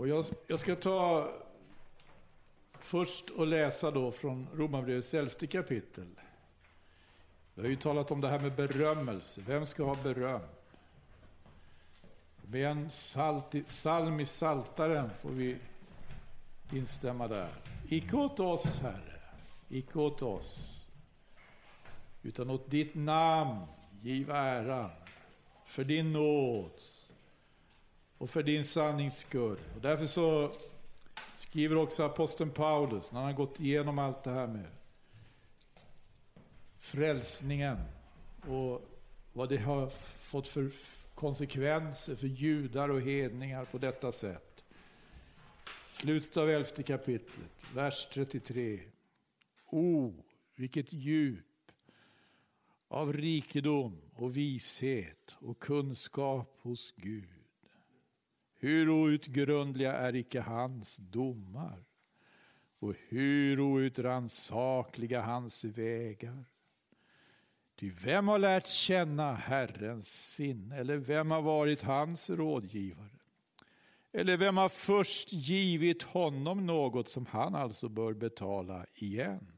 Och jag, jag ska ta först och läsa då från Romarbrevets elfte kapitel. Vi har ju talat om det här med berömmelse. Vem ska ha beröm? Med en salt, psalm i Saltaren får vi instämma där. Icke åt oss, Herre, icke åt oss, utan åt ditt namn giv äran, för din nåd och för din sannings skull. Och därför så skriver också aposteln Paulus, när han har gått igenom allt det här med frälsningen och vad det har fått för konsekvenser för judar och hedningar på detta sätt. Slutet av elfte kapitlet, vers 33. O, vilket djup av rikedom och vishet och kunskap hos Gud. Hur outgrundliga är icke hans domar och hur outrannsakliga hans vägar. Ty vem har lärt känna Herrens sinne eller vem har varit hans rådgivare? Eller vem har först givit honom något som han alltså bör betala igen?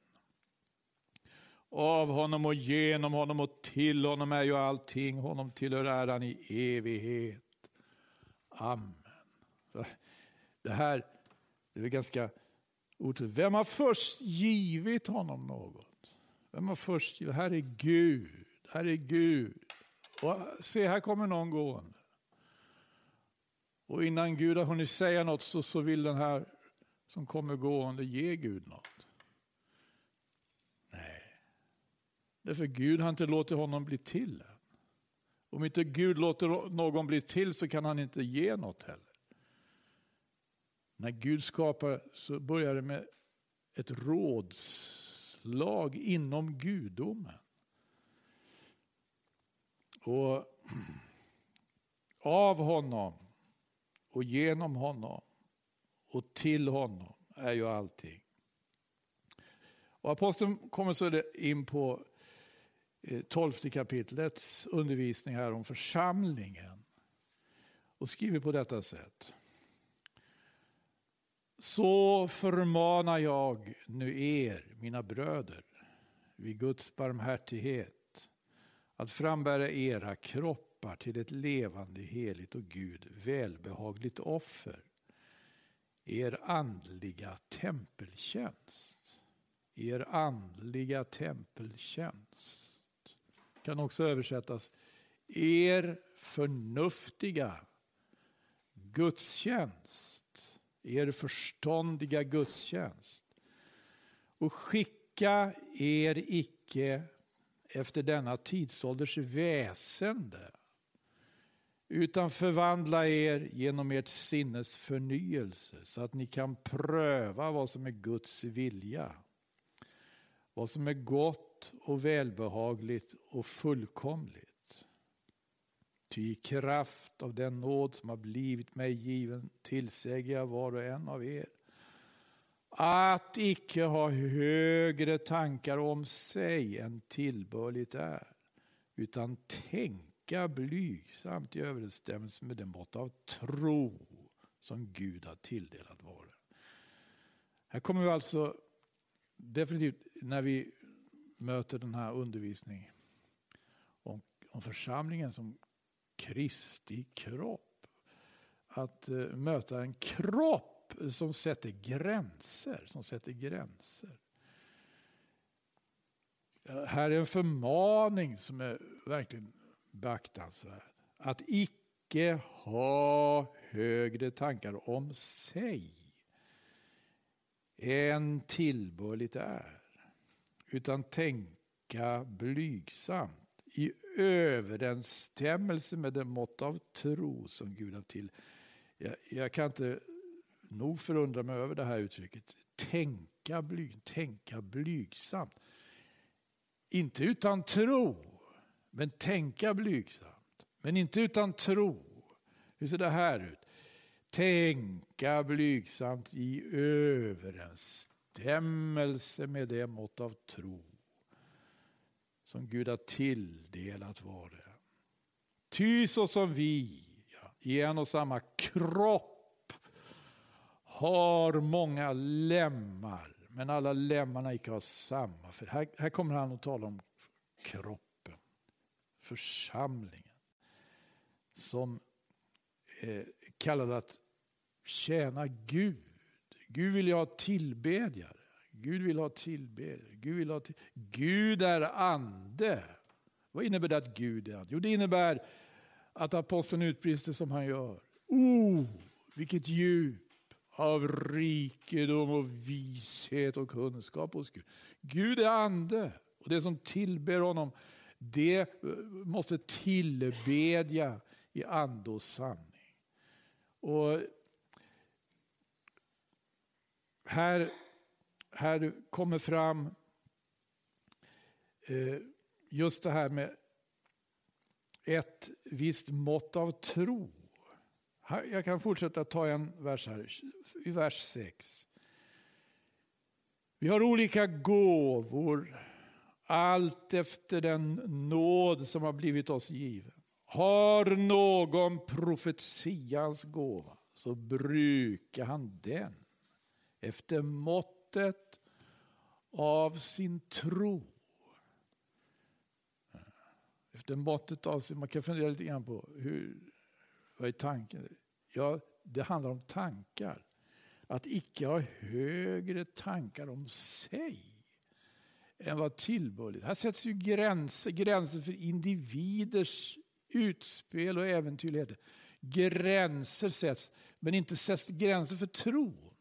Av honom och genom honom och till honom är ju allting. Honom tillhör äran i evighet. Amen. Det här det är ganska otroligt. Vem har först givit honom något? Vem har först givit? Här är Gud. Här är Gud. Och se, här kommer någon gående. Och innan Gud har hunnit säga något så, så vill den här som kommer gående ge Gud något. Nej. Därför Gud har inte låtit honom bli till än. Om inte Gud låter någon bli till så kan han inte ge något heller. När Gud skapar så börjar det med ett rådslag inom gudomen. Och av honom och genom honom och till honom är ju allting. Och aposteln kommer så in på eh, tolfte kapitlets undervisning här om församlingen och skriver på detta sätt. Så förmanar jag nu er, mina bröder, vid Guds barmhärtighet, att frambära era kroppar till ett levande, heligt och Gud välbehagligt offer. Er andliga tempeltjänst. Er andliga tempeltjänst. Kan också översättas er förnuftiga gudstjänst er förståndiga gudstjänst. Och skicka er icke efter denna tidsålders väsende utan förvandla er genom ert sinnes förnyelse så att ni kan pröva vad som är Guds vilja. Vad som är gott och välbehagligt och fullkomligt. Ty i kraft av den nåd som har blivit mig given tillsäger jag var och en av er att icke ha högre tankar om sig än tillbörligt är, utan tänka blygsamt i överensstämmelse med den mått av tro som Gud har tilldelat var Här kommer vi alltså definitivt när vi möter den här undervisningen om, om församlingen som Kristi kropp. Att eh, möta en kropp som sätter gränser. Som sätter gränser. Här är en förmaning som är verkligen beaktansvärd. Att icke ha högre tankar om sig än tillbörligt är. Utan tänka blygsamt i överensstämmelse med den mått av tro som Gud har till. Jag, jag, kan inte nog förundra mig över det här uttrycket. Tänka, bly, tänka blygsamt. Inte utan tro, men tänka blygsamt. Men inte utan tro. Hur ser det här ut? Tänka blygsamt i överensstämmelse med det mått av tro som Gud har tilldelat var det. Ty så som vi ja, i en och samma kropp har många lemmar, men alla lemmarna icke har samma. För här, här kommer han att tala om kroppen, församlingen, som eh, kallad att tjäna Gud. Gud vill ha tillbedjare. Gud vill ha tillbedjare. Gud, vill ha till... Gud är ande. Vad innebär det att Gud är ande? Jo, det innebär att aposteln utbrister som han gör. Oh, vilket djup av rikedom och vishet och kunskap hos Gud. Gud är ande och det som tillber honom det eh, måste tillbedja i ande och sanning. Och här, här kommer fram eh, just det här med ett visst mått av tro. Jag kan fortsätta ta en vers här, i vers 6. Vi har olika gåvor, allt efter den nåd som har blivit oss given. Har någon profetians gåva så brukar han den efter måttet av sin tro. Efter måttet av sin, man kan fundera lite grann på hur, vad är tanken? Ja, det handlar om tankar. Att icke ha högre tankar om sig än vad tillbörligt. Här sätts ju gränser, gränser för individers utspel och äventyrligheter. Gränser sätts, men inte sätts gränser för tron.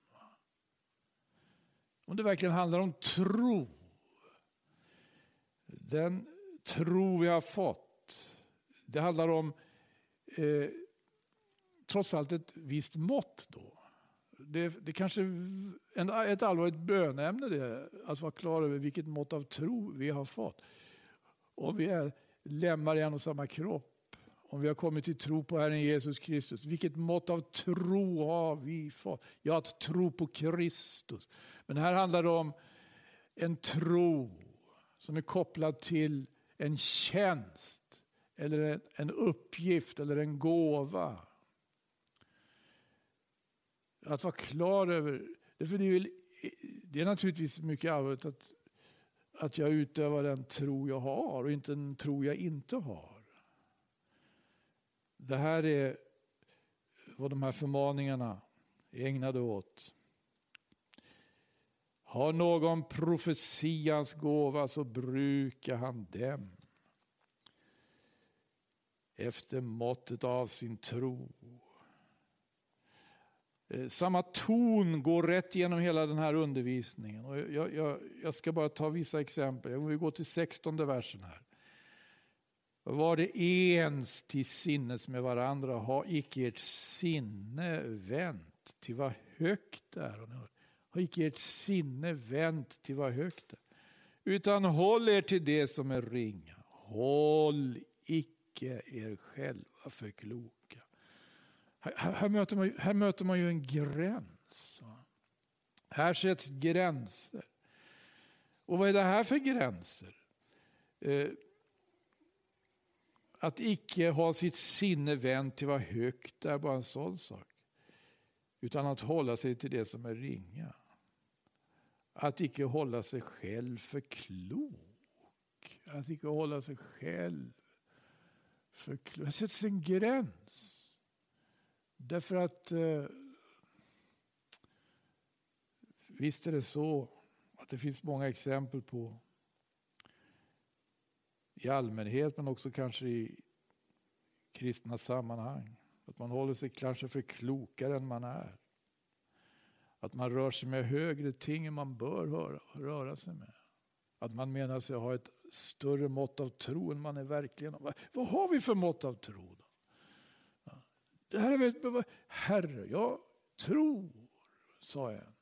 Om det verkligen handlar om tro. Den tro vi har fått. Det handlar om eh, trots allt ett visst mått då. Det, det kanske en, ett allvarligt bönämne det, att vara klar över vilket mått av tro vi har fått. Om vi är lemmar i en och samma kropp om vi har kommit till tro på Herren Jesus Kristus. Vilket mått av tro har vi fått? Ja, att tro på Kristus. Men här handlar det om en tro som är kopplad till en tjänst eller en uppgift eller en gåva. Att vara klar över, det, det, är, det är naturligtvis mycket allvarligt att, att jag utövar den tro jag har och inte den tro jag inte har. Det här är vad de här förmaningarna är ägnade åt. Har någon profetians gåva så brukar han den efter måttet av sin tro. Eh, samma ton går rätt genom hela den här undervisningen. Och jag, jag, jag ska bara ta vissa exempel. Vi går till 16 versen här. Var det ens till sinnes med varandra, ha icke ert sinne vänt till vad högt det är. Har icke ert sinne vänt till vad högt är. Utan håll er till det som är ringa. Håll icke er själva för kloka. Här, här, möter, man, här möter man ju en gräns. Här sätts gränser. Och vad är det här för gränser? Eh, att icke ha sitt sinne vänt till vad högt är bara en sån sak. Utan att hålla sig till det som är ringa. Att icke hålla sig själv för klok. Att icke hålla sig själv för klok. Det sätts en gräns. Därför att eh, visst är det så att det finns många exempel på i allmänhet men också kanske i kristna sammanhang. Att man håller sig kanske för klokare än man är. Att man rör sig med högre ting än man bör höra, röra sig med. Att man menar sig ha ett större mått av tro än man är verkligen har. Vad har vi för mått av tro? Då? Det här är väl, Herre, jag tror, sa en.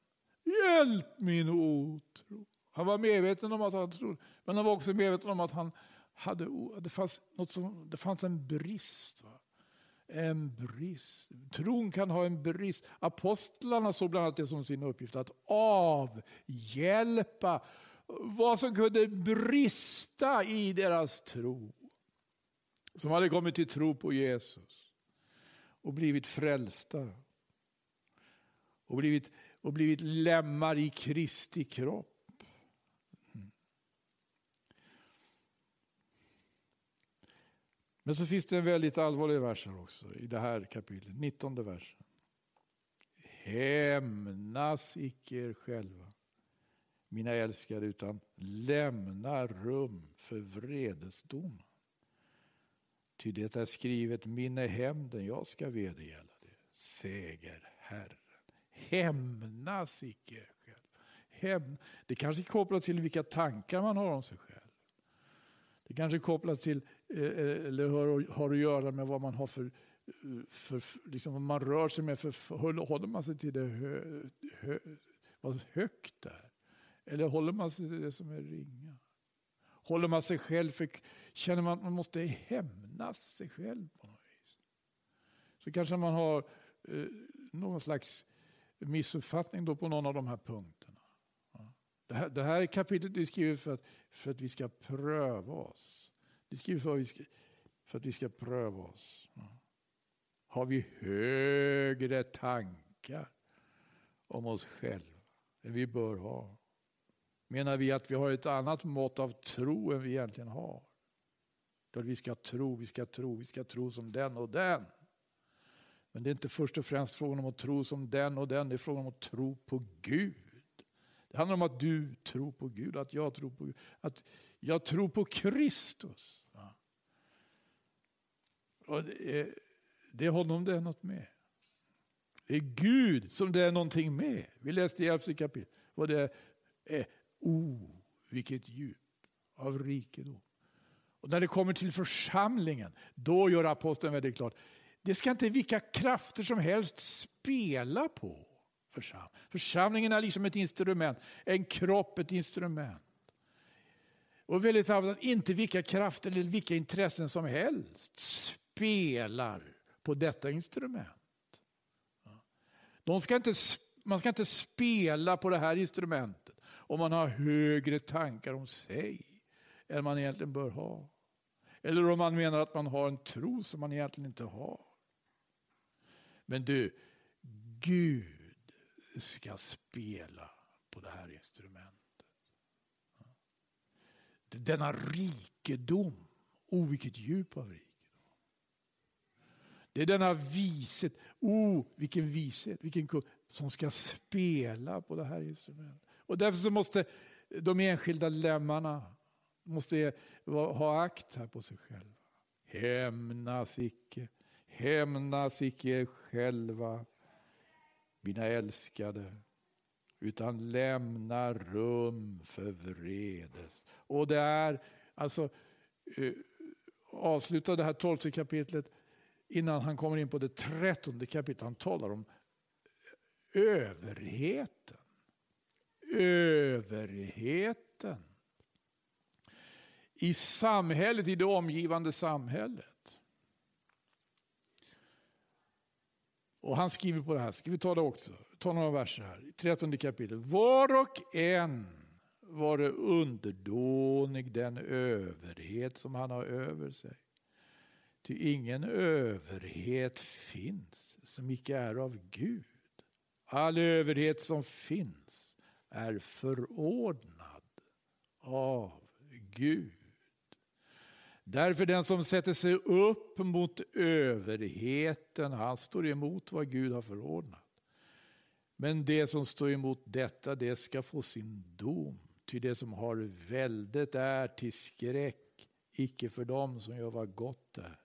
Hjälp min otro. Han var medveten om att han trodde, men han var också medveten om att han hade, det, fanns något som, det fanns en brist. Va? En brist. Tron kan ha en brist. Apostlarna såg bland annat det som sin uppgift att avhjälpa vad som kunde brista i deras tro. Som hade kommit till tro på Jesus och blivit frälsta. och blivit, och blivit lemmar i Kristi kropp. Men så finns det en väldigt allvarlig vers här också i det här kapitlet, 19 versen. Hämnas icke er själva, mina älskade, utan lämna rum för vredesdom. Ty det är skrivet, min är hämnden, jag ska vedergälla det, säger Herren. Hämnas icke er själva. Häm, det kanske är kopplat till vilka tankar man har om sig själv. Det kanske är kopplat till, Eh, eh, eller har, har att göra med vad man har för, eh, för liksom vad man rör sig med. För, håller man sig till det hö, hö, vad högt där? Eller håller man sig till det som är ringa? Håller man sig själv för, känner man att man måste hämnas sig själv på något vis? Så kanske man har eh, någon slags missuppfattning då på någon av de här punkterna. Det här, det här kapitlet är skrivet för att, för att vi ska pröva oss. Det skrivs för att vi ska, för att vi ska pröva oss. Har vi högre tankar om oss själva än vi bör ha? Menar vi att vi har ett annat mått av tro än vi egentligen har? Att vi ska tro, vi ska tro, vi ska tro som den och den. Men det är inte först och främst frågan om att tro som den och den, det är frågan om att tro på Gud. Det handlar om att du tror på Gud, att jag tror på Gud. Att jag tror på Kristus. Ja. Och det, är, det är honom det är något med. Det är Gud som det är någonting med. Vi läste i elfte kapitlet. vad det är, oh, vilket djup av rikedom. Och när det kommer till församlingen, då gör aposteln väldigt klart. Det ska inte vilka krafter som helst spela på församling. Församlingen är liksom ett instrument, en kropp, ett instrument. Och väldigt att inte vilka krafter eller vilka intressen som helst spelar på detta instrument. De ska inte, man ska inte spela på det här instrumentet om man har högre tankar om sig än man egentligen bör ha. Eller om man menar att man har en tro som man egentligen inte har. Men du, Gud ska spela på det här instrumentet. Denna rikedom, oh vilket djup av rikedom. Det är denna vishet, oh vilken vishet, vilken som ska spela på det här instrumentet. Och därför så måste de enskilda lemmarna måste ha akt här på sig själva. Hämnas icke, hämnas icke själva mina älskade, utan lämna rum för vredes. Och det är, alltså, eh, avsluta det här tolfte kapitlet innan han kommer in på det trettonde kapitlet. Han talar om överheten. Överheten. I samhället, i det omgivande samhället. Och han skriver på det här, ska vi ta det också? Ta några verser här, i 13 kapitlet. Var och en vare underdånig den överhet som han har över sig. Ty ingen överhet finns som icke är av Gud. All överhet som finns är förordnad av Gud. Därför den som sätter sig upp mot överheten, han står emot vad Gud har förordnat. Men det som står emot detta, det ska få sin dom. Ty det som har väldet är till skräck, icke för dem som gör vad gott är,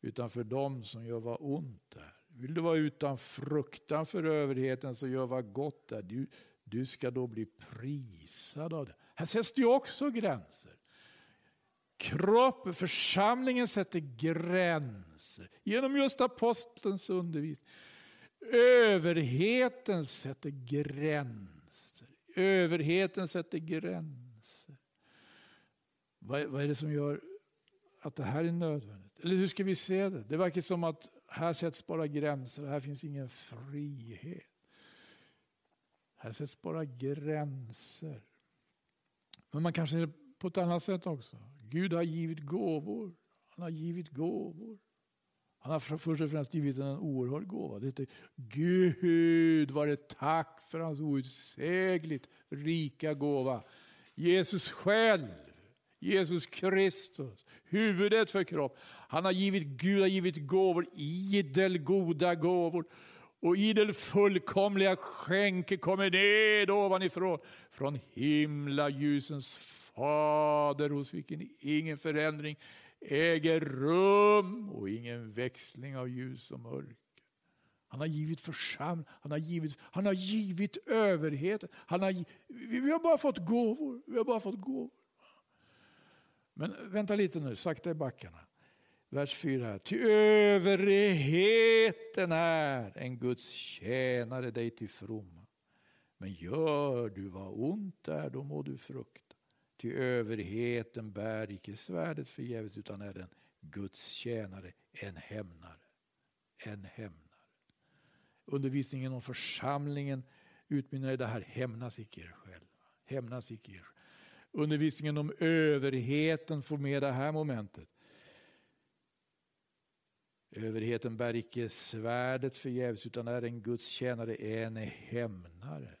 utan för dem som gör vad ont är. Vill du vara utan fruktan för överheten så gör vad gott är. Du, du ska då bli prisad av det. Här sätts det ju också gränser. Kropp, församlingen sätter gränser genom just apostelns undervisning. Överheten sätter gränser. Överheten sätter gränser. Vad, vad är det som gör att det här är nödvändigt? Eller hur ska vi se det? Det verkar som att här sätts bara gränser, här finns ingen frihet. Här sätts bara gränser. Men man kanske på ett annat sätt också. Gud har givit gåvor. Han har givit gåvor. Han har först och främst givit en oerhörd gåva. Det heter Gud var det tack för hans outsägligt rika gåva. Jesus själv, Jesus Kristus, huvudet för kropp. Han har givit, Gud har givit gåvor, idel goda gåvor. Och idel fullkomliga skänke kommer ned ovanifrån. Från himla ljusens fader hos vilken ingen förändring äger rum och ingen växling av ljus och mörker. Han har givit församling, han har givit, han har givit överheten. Han har, vi har bara fått gåvor. Vi har bara fått gåvor. Men vänta lite nu, sakta i backarna. Vers 4. Ty överheten är en Guds tjänare dig till fromma. Men gör du vad ont är, då må du frukta. Ty överheten bär icke svärdet förgäves utan är en Guds tjänare, en hämnare. En hämnare. Undervisningen om församlingen utmynnar i det här, hämnas icke er själva. Hämnas icke er. Undervisningen om överheten får med det här momentet. Överheten bär icke svärdet förgäves utan är en Guds tjänare, en hämnare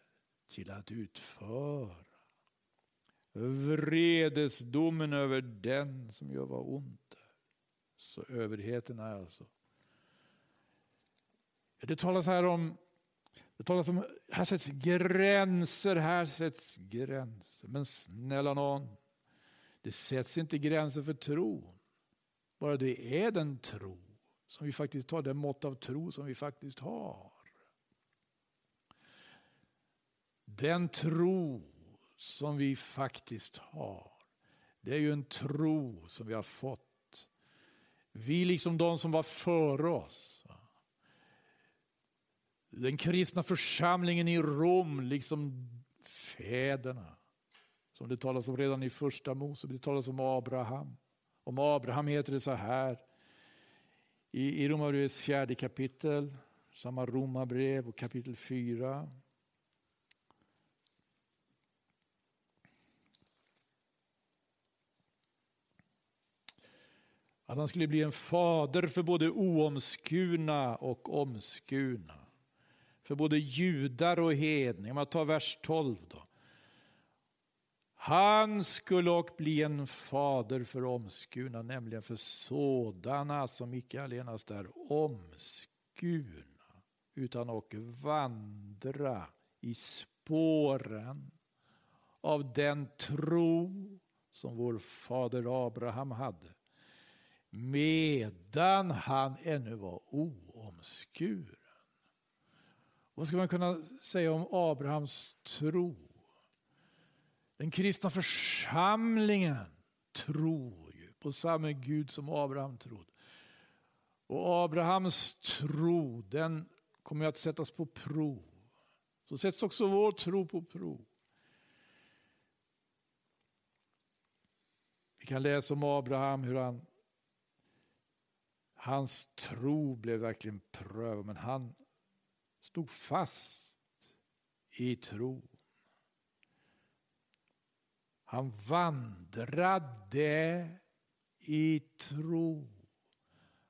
till att utföra vredesdomen över den som gör vad ont är. Så överheten är alltså. Det talas här om, det talas om, här sätts gränser, här sätts gränser. Men snälla någon, det sätts inte gränser för tron. Bara det är den tro som vi faktiskt har, Det mått av tro som vi faktiskt har. Den tro som vi faktiskt har. Det är ju en tro som vi har fått. Vi liksom de som var före oss. Den kristna församlingen i Rom, liksom fäderna. Som det talas om redan i första Mose, det talas om Abraham. Om Abraham heter det så här i, i Romarbrevets fjärde kapitel, samma Romarbrev och kapitel 4. Att han skulle bli en fader för både oomskurna och omskurna. För både judar och hedningar. Man tar vers 12 då. Han skulle och bli en fader för omskurna, nämligen för sådana som icke allenast är omskurna, utan och vandra i spåren av den tro som vår fader Abraham hade medan han ännu var oomskuren. Vad ska man kunna säga om Abrahams tro? Den kristna församlingen tror ju på samma Gud som Abraham trodde. Och Abrahams tro, den kommer att sättas på prov. Så sätts också vår tro på prov. Vi kan läsa om Abraham, hur han Hans tro blev verkligen prövad, men han stod fast i tro. Han vandrade i tro.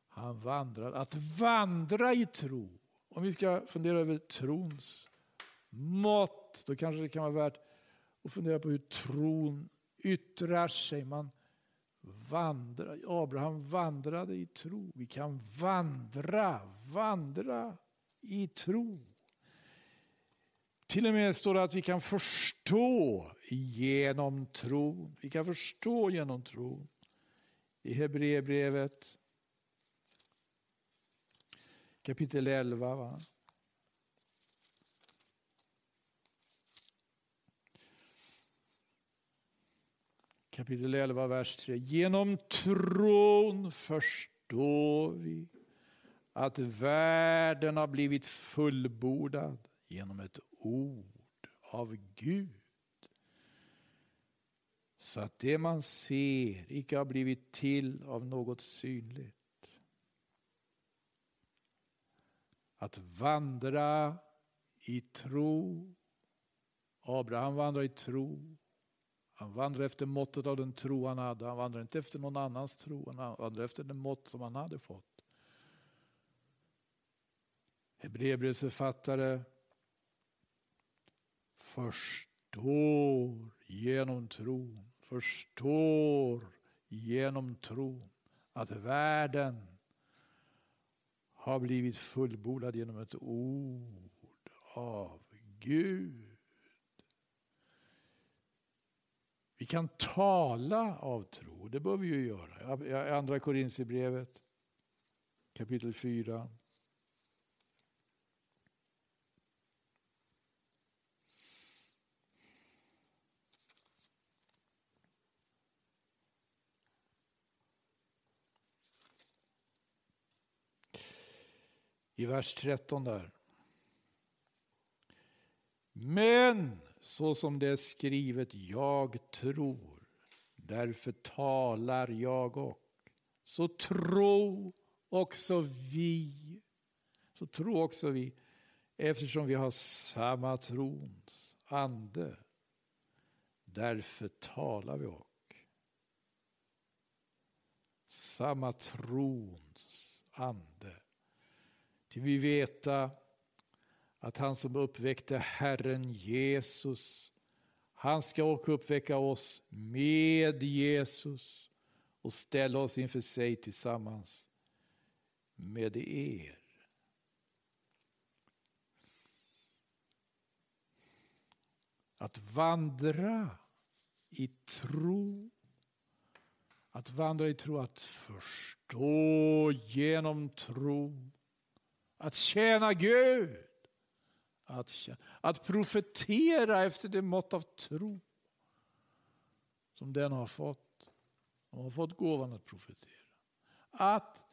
Han vandrade. Att vandra i tro. Om vi ska fundera över trons mått, då kanske det kan vara värt att fundera på hur tron yttrar sig. Man vandrar. Abraham vandrade i tro. Vi kan vandra, vandra i tro. Till och med står det att vi kan förstå genom tron. Vi kan förstå genom tron. I Hebreerbrevet kapitel 11. Va? kapitel 11, vers 3. Genom tron förstår vi att världen har blivit fullbordad genom ett ord av Gud. Så att det man ser icke har blivit till av något synligt. Att vandra i tro. Abraham vandrar i tro. Han vandrar efter måttet av den tro han hade. Han vandrar inte efter någon annans tro. Han vandrar efter den mått som han hade fått. Hebreerbrevets författare förstår genom tron, förstår genom tron att världen har blivit fullbordad genom ett ord av Gud. Vi kan tala av tro, det bör vi ju göra. Andra Korinthierbrevet kapitel 4. I vers 13 där. Men så som det är skrivet, jag tror, därför talar jag och. Så tro också vi. Så tro också vi, eftersom vi har samma trons ande. Därför talar vi och. Samma trons ande. Till vi veta att han som uppväckte Herren Jesus, han ska också uppväcka oss med Jesus och ställa oss inför sig tillsammans med er. Att vandra i tro, att vandra i tro, att förstå genom tro, att tjäna Gud att, att profetera efter det mått av tro som den har fått. De har fått gåvan att profetera. Att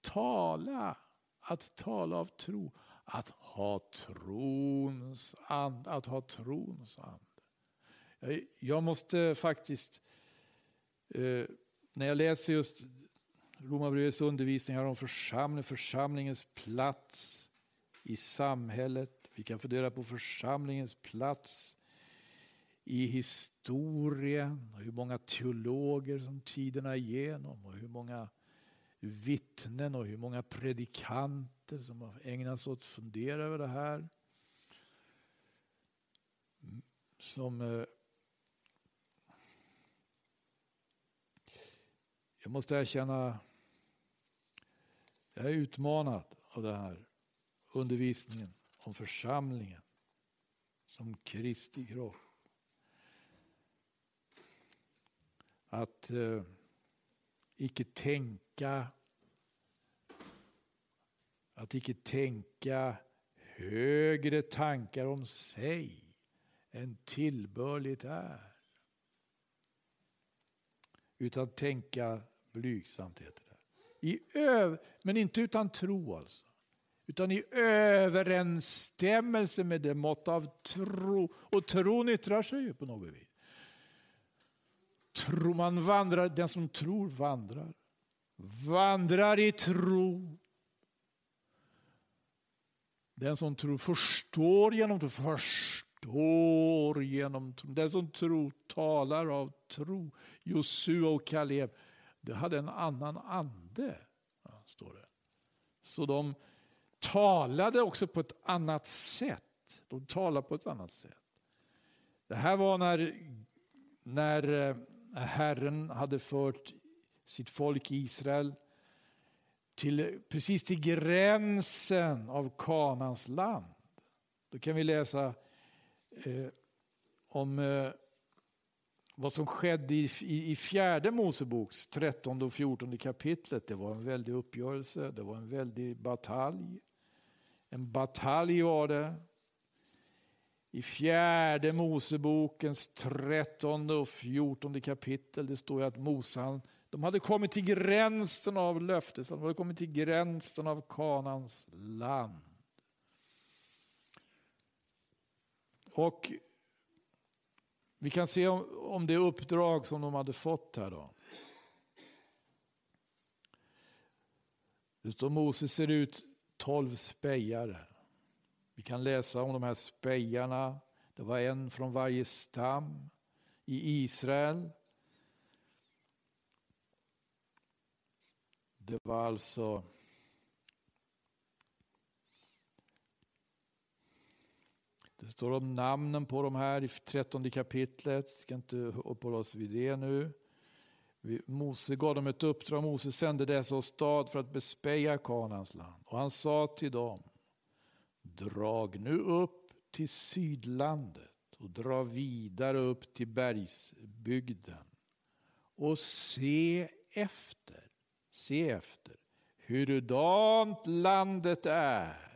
tala, att tala av tro. Att ha trons ande. Att ha trons ande. Jag måste faktiskt, eh, när jag läser just Romarbrevets undervisningar om församling, församlingens plats i samhället, vi kan fundera på församlingens plats i historien och hur många teologer som tiderna igenom och hur många vittnen och hur många predikanter som har ägnat sig åt att fundera över det här. Som eh, jag måste erkänna, jag är utmanad av den här undervisningen om församlingen som Kristi kropp. Att eh, icke tänka att icke tänka högre tankar om sig än tillbörligt är. Utan tänka blygsamt heter det. I öv men inte utan tro alltså utan i överensstämmelse med det mått av tro. Och tron yttrar sig ju på något vis. Tro, man vandrar, den som tror vandrar. Vandrar i tro. Den som tror förstår genom tro. Förstår genom tro. Den som tror talar av tro. Josua och Kaleb, det hade en annan ande. står det. Så de talade också på ett annat sätt. De talade på ett annat sätt. Det här var när, när eh, Herren hade fört sitt folk Israel till, precis till gränsen av Kanans land. Då kan vi läsa eh, om eh, vad som skedde i, i, i fjärde Moseboks 13 och 14 kapitlet. Det var en väldig uppgörelse, det var en väldig batalj. En batalj var det. I fjärde Mosebokens trettonde och fjortonde kapitel det står att Mosan, de hade kommit till gränsen av löftet, de hade kommit till gränsen av Kanans land. Och vi kan se om, om det uppdrag som de hade fått här då. Det står Moses ser ut tolv spejare. Vi kan läsa om de här spejarna. Det var en från varje stam i Israel. Det var alltså Det står om namnen på de här i trettonde kapitlet. Jag ska inte uppehålla oss vid det nu. Mose gav dem ett uppdrag. Mose sände dessa åstad för att bespeja Kanans land. Och han sa till dem. Drag nu upp till sydlandet och dra vidare upp till bergsbygden. Och se efter, se efter hurudant landet är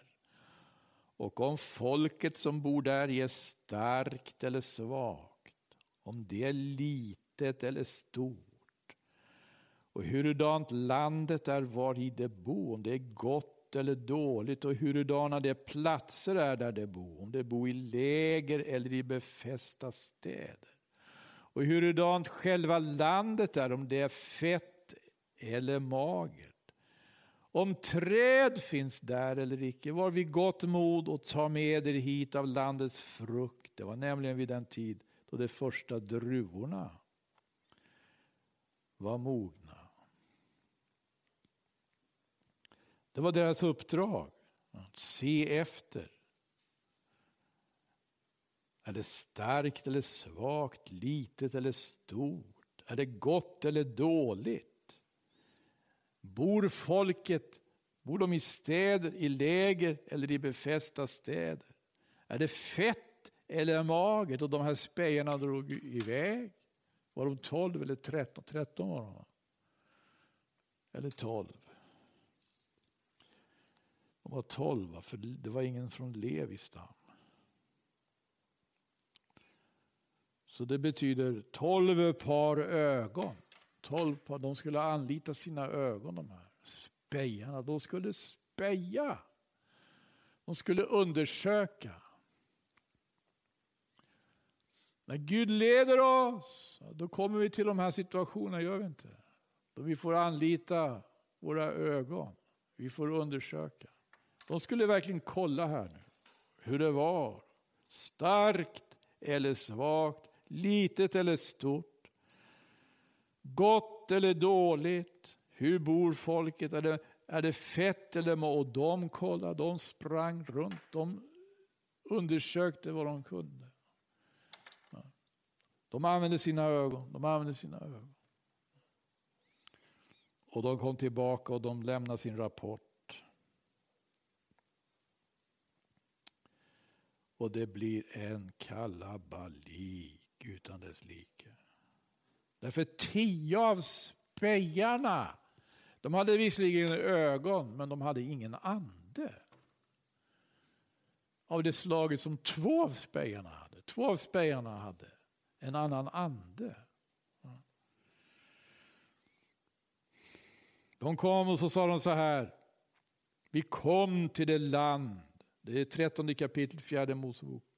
och om folket som bor där är starkt eller svagt, om det är litet eller stort och hurudant landet är var i det bor, om det är gott eller dåligt och hurudana de platser är där det bor, om det bor i läger eller i befästa städer. Och hurudant själva landet är, om det är fett eller magert om träd finns där eller icke, var vid gott mod och ta med er hit av landets frukt. Det var nämligen vid den tid då de första druvorna var mogna. Det var deras uppdrag, att se efter. Är det starkt eller svagt, litet eller stort? Är det gott eller dåligt? Bor folket, bor de i städer, i läger eller i befästa städer? Är det fett eller magert? Och de här spejarna drog iväg. Var de 12 eller 13? 13 var de Eller 12. De var 12, för det var ingen från Levis stam. Så det betyder 12 par ögon. Tolv par, de skulle anlita sina ögon de här spejarna. De skulle speja. De skulle undersöka. När Gud leder oss, då kommer vi till de här situationerna, gör vi inte? Då vi får anlita våra ögon. Vi får undersöka. De skulle verkligen kolla här nu, hur det var. Starkt eller svagt, litet eller stort. Gott eller dåligt? Hur bor folket? Är det, är det fett eller må? Och de kollade, de sprang runt, de undersökte vad de kunde. De använde sina ögon, de använde sina ögon. Och de kom tillbaka och de lämnade sin rapport. Och det blir en kalabalik utan dess like. Därför tio av spejarna, de hade visserligen ögon men de hade ingen ande. Av det slaget som två av spejarna hade. Två av spejarna hade en annan ande. De kom och så sa de så här. Vi kom till det land, det är 13 kapitel, fjärde Mosebok.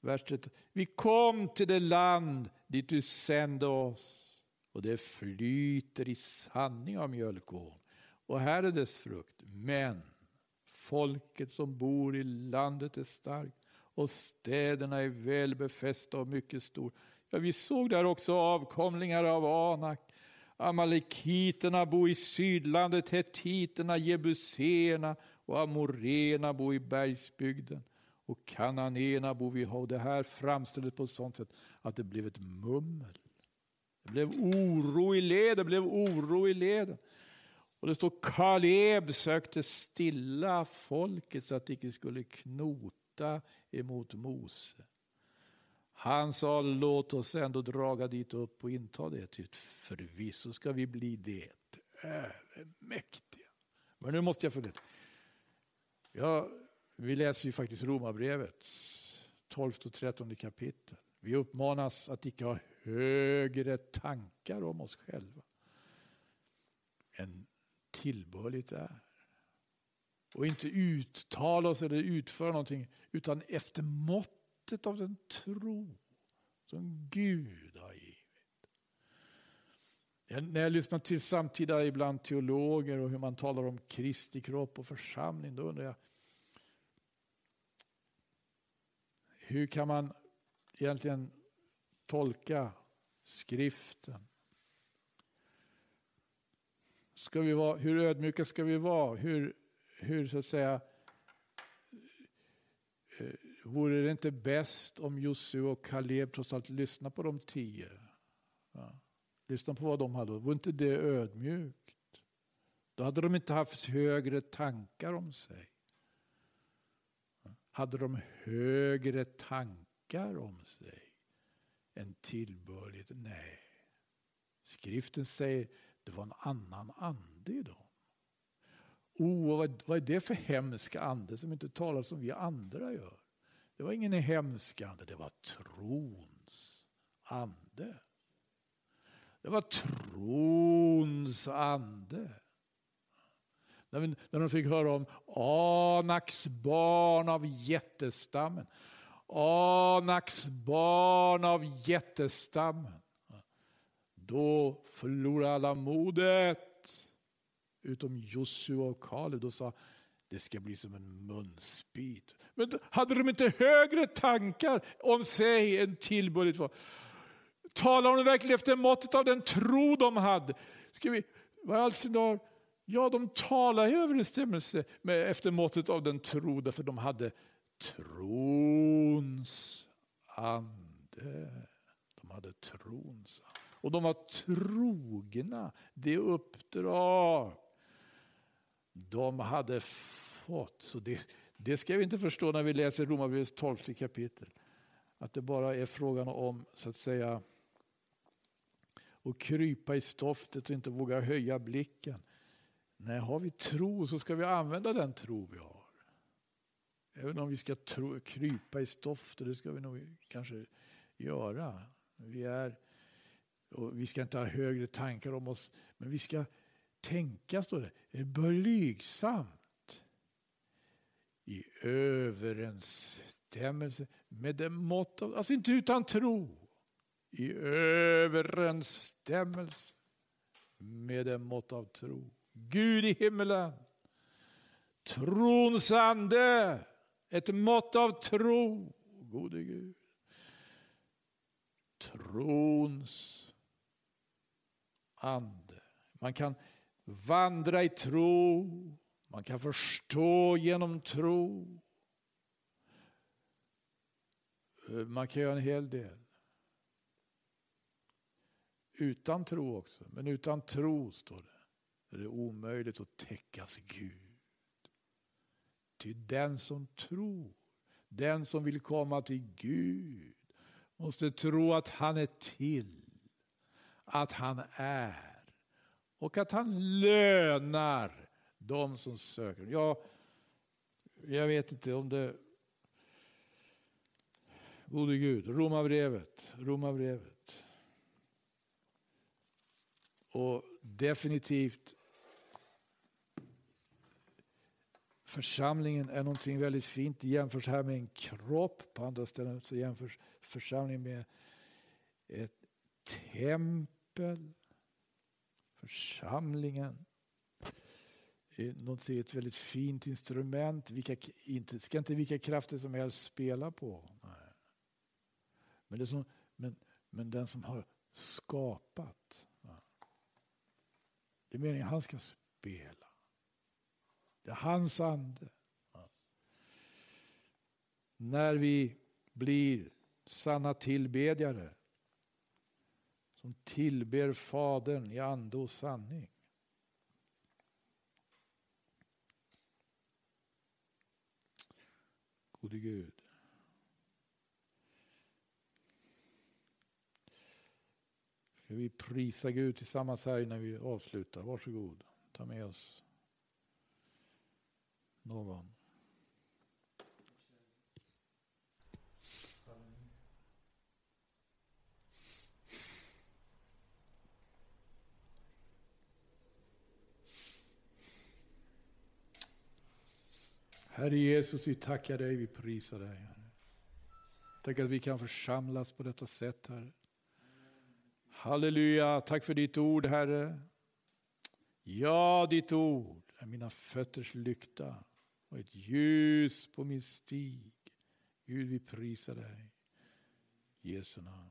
Vers 13. Vi kom till det land dit du sände oss och det flyter i sanning av mjölkån. Och här är dess frukt. Men folket som bor i landet är starkt och städerna är väl befästa och mycket stor. Ja, vi såg där också avkomlingar av Anak. Amalekiterna bor i sydlandet, hetiterna, jebuséerna och amorena bor i bergsbygden och kananéerna bor ha och Det här framställdes på ett sådant sätt att det blev ett mummel. Det blev oro i leden, det blev oro i leden. Och det står Kaleb sökte stilla folket så att det inte skulle knota emot Mose. Han sa låt oss ändå draga dit upp och inta det, ty förvisso ska vi bli det övermäktiga. Men nu måste jag fundera. Jag vi läser ju faktiskt Romarbrevets 12 och 13 kapitel. Vi uppmanas att icke ha högre tankar om oss själva än tillbörligt är. Och inte uttala oss eller utföra någonting utan efter måttet av den tro som Gud har givit. När jag lyssnar till samtida ibland teologer och hur man talar om Kristi kropp och församling, då undrar jag hur kan man egentligen tolka skriften. Ska vi vara, hur ödmjuka ska vi vara? Hur, hur så att säga Eh, vore det inte bäst om Josua och Kaleb trots allt lyssnade på de tio? Ja. Lyssna på vad de hade. vore inte det ödmjukt? Då hade de inte haft högre tankar om sig. Hade de högre tankar om sig än tillbörligt? Nej. Skriften säger det var en annan ande i dem. Oh, vad, vad är det för hemsk ande som inte talar som vi andra gör? Det var ingen hemsk ande, det var trons ande. Det var trons ande. När, vi, när de fick höra om Anaks barn av jättestammen. Anaks barn av jättestammen. Då förlorade alla modet. Utom Josua och Kaleb. Då sa det ska bli som en munsbit. Men hade de inte högre tankar om sig än tillbörligt var? Talar de verkligen efter måttet av den tro de hade? Ska vi, vad i all sin Ja, de talar i överensstämmelse med efter måttet av den tro, därför de hade trons ande. De hade trons ande. Och de var trogna det uppdrag de hade fått. Så det, det ska vi inte förstå när vi läser Romarbrevets 12 kapitel. Att det bara är frågan om så att säga att krypa i stoftet och inte våga höja blicken. Nej, har vi tro så ska vi använda den tro vi har. Även om vi ska tro, krypa i stoft, och det ska vi nog kanske göra. Vi, är, vi ska inte ha högre tankar om oss, men vi ska tänka, står det, blygsamt. I överensstämmelse med det mått av, alltså inte utan tro. I överensstämmelse med det mått av tro. Gud i himmelen. Trons ande, ett mått av tro, gode Gud. Trons ande. Man kan vandra i tro, man kan förstå genom tro. Man kan göra en hel del. Utan tro också, men utan tro står det är det omöjligt att täckas Gud. Ty den som tror, den som vill komma till Gud måste tro att han är till, att han är och att han lönar de som söker. Ja, jag vet inte om det... Gode Gud, Romarbrevet, Romarbrevet. Och definitivt Församlingen är någonting väldigt fint. Det jämförs här med en kropp. På andra ställen så jämförs församlingen med ett tempel. Församlingen är ett väldigt fint instrument. Vilka, inte, ska inte vilka krafter som helst spela på. Nej. Men, det som, men, men den som har skapat. Det är meningen att han ska spela. Det är hans ande. När vi blir sanna tillbedjare som tillber Fadern i ande och sanning. Gode Gud. Ska vi prisa Gud tillsammans här när vi avslutar. Varsågod, ta med oss någon. Herre Jesus, vi tackar dig, vi prisar dig. Herre. Tack att vi kan församlas på detta sätt, Herre. Halleluja, tack för ditt ord, Herre. Ja, ditt ord är mina fötters lykta och ett ljus på min stig. Gud, vi prisar dig. I Jesu namn.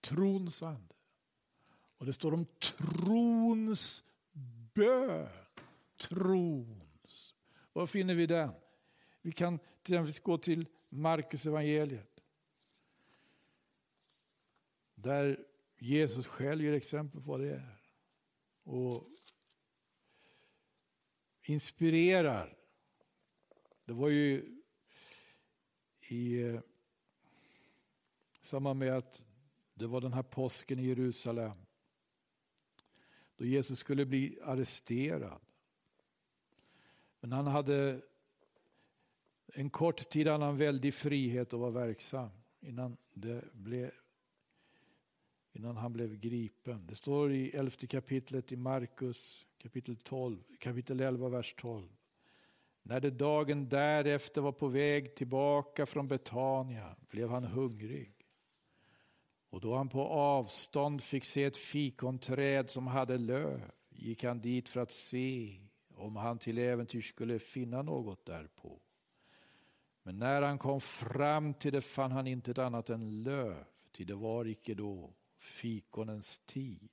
Trons ande. Och det står om trons bön. Trons. Var finner vi den? Vi kan till exempel gå till Markus evangeliet. Där Jesus själv ger exempel på vad det är. Och inspirerar. Det var ju i eh, samband med att det var den här påsken i Jerusalem. Då Jesus skulle bli arresterad. Men han hade en kort tid hade han väldig frihet att vara verksam innan, det blev, innan han blev gripen. Det står i elfte kapitlet i Markus kapitel, 12, kapitel 11, vers 12. När det dagen därefter var på väg tillbaka från Betania blev han hungrig. Och då han på avstånd fick se ett fikonträd som hade löv gick han dit för att se om han till äventyr skulle finna något därpå. Men när han kom fram till det fann han inte ett annat än löv, ty det var icke då fikonens tid.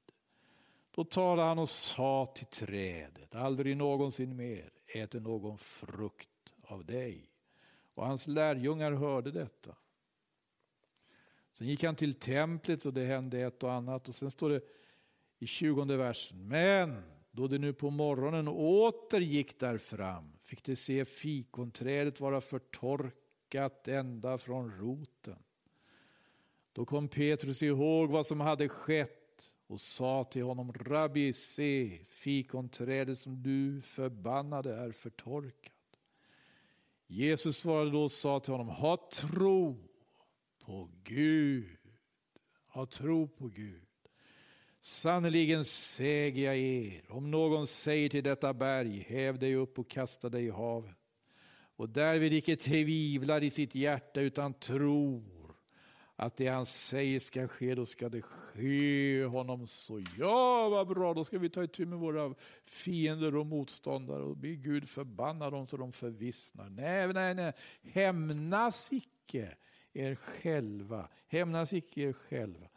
Då talade han och sa till trädet, aldrig någonsin mer äter någon frukt av dig. Och hans lärjungar hörde detta. Sen gick han till templet och det hände ett och annat. Och sen står det i 20 versen. Men då det nu på morgonen åter gick där fram fick de se fikonträdet vara förtorkat ända från roten. Då kom Petrus ihåg vad som hade skett och sa till honom, Rabbi, se, fikonträdet som du förbannade är förtorkat. Jesus svarade då och sa till honom, ha tro på Gud. Ha tro på Gud. Sannerligen säger jag er, om någon säger till detta berg, häv dig upp och kasta dig i havet, och därvid icke tvivlar i sitt hjärta utan tror att det han säger ska ske, då ska det ske honom så. Ja, vad bra, då ska vi ta itu med våra fiender och motståndare och be Gud förbanna dem så de förvissnar. Nej, nej, nej, hämnas icke er själva. Hämnas icke er själva.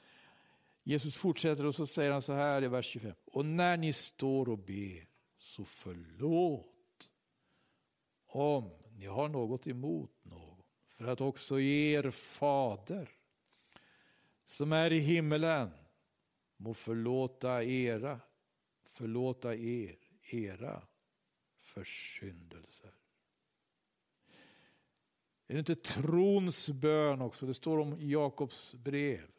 Jesus fortsätter och så säger han så här i vers 25. Och när ni står och ber, så förlåt om ni har något emot någon. För att också er fader som är i himmelen må förlåta era, förlåta er era försyndelser. Är det inte trons bön också? Det står om Jakobs brev.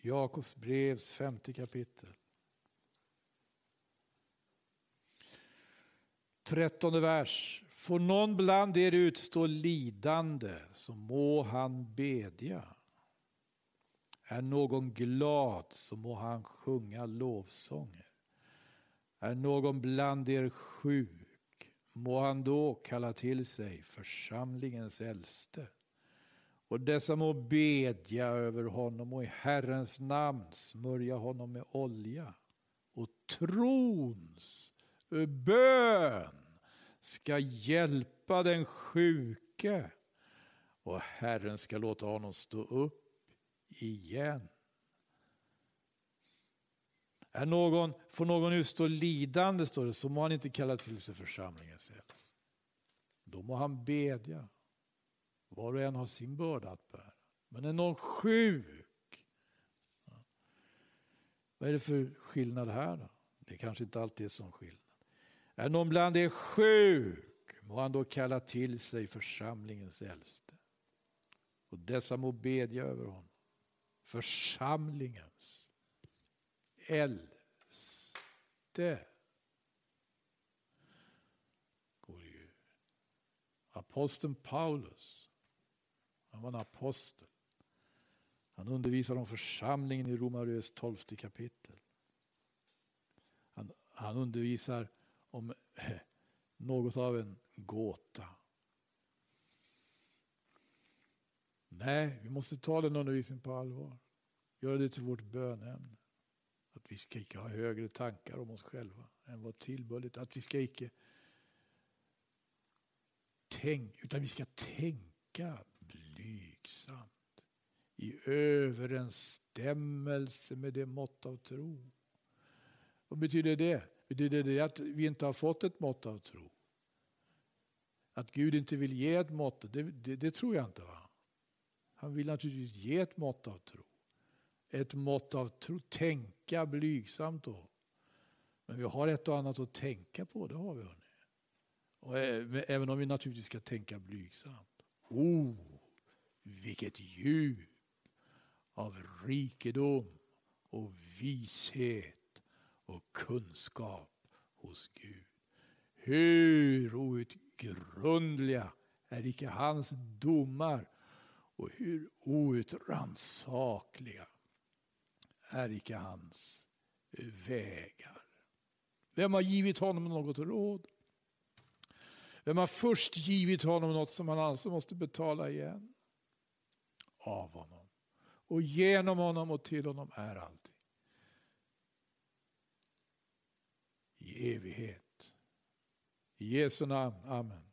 Jakobs brevs femte kapitel. Trettonde vers. Får någon bland er utstå lidande så må han bedja. Är någon glad så må han sjunga lovsånger. Är någon bland er sjuk må han då kalla till sig församlingens äldste. Och dessa må bedja över honom och i Herrens namn smörja honom med olja. Och trons bön ska hjälpa den sjuke och Herren ska låta honom stå upp igen. Är någon, får någon utstå lidande, står det, så må han inte kalla till sig församlingens. Då må han bedja. Var och en har sin börda att bära. Men är någon sjuk, vad är det för skillnad här då? Det kanske inte alltid är sån skillnad. Är någon bland er sjuk må han då kalla till sig församlingens äldste. Och dessa må bedja över honom. Församlingens äldste. Gode Gud. Aposteln Paulus, han var en apostel. Han undervisar om församlingen i Romarbrevets tolfte kapitel. Han, han undervisar om eh, något av en gåta. Nej, vi måste ta den undervisningen på allvar. Göra det till vårt bönämne. Att vi ska icke ha högre tankar om oss själva än vad tillbörligt. Att vi ska icke tänka, utan vi ska tänka blygsamt i överensstämmelse med det mått av tro. Vad betyder det? Betyder det att vi inte har fått ett mått av tro? Att Gud inte vill ge ett mått, det, det, det tror jag inte. Va? Han vill naturligtvis ge ett mått av tro. Ett mått av tro, tänka blygsamt då. Men vi har ett och annat att tänka på, det har vi. Hörni. Och även om vi naturligtvis ska tänka blygsamt. Oh, vilket djup av rikedom och vishet och kunskap hos Gud. Hur outgrundliga är icke hans domar och hur outrannsakliga är icke hans vägar. Vem har givit honom något råd? Vem har först givit honom något som han alltså måste betala igen? Av honom. Och genom honom och till honom är allt. I evighet. I Jesu namn. Amen.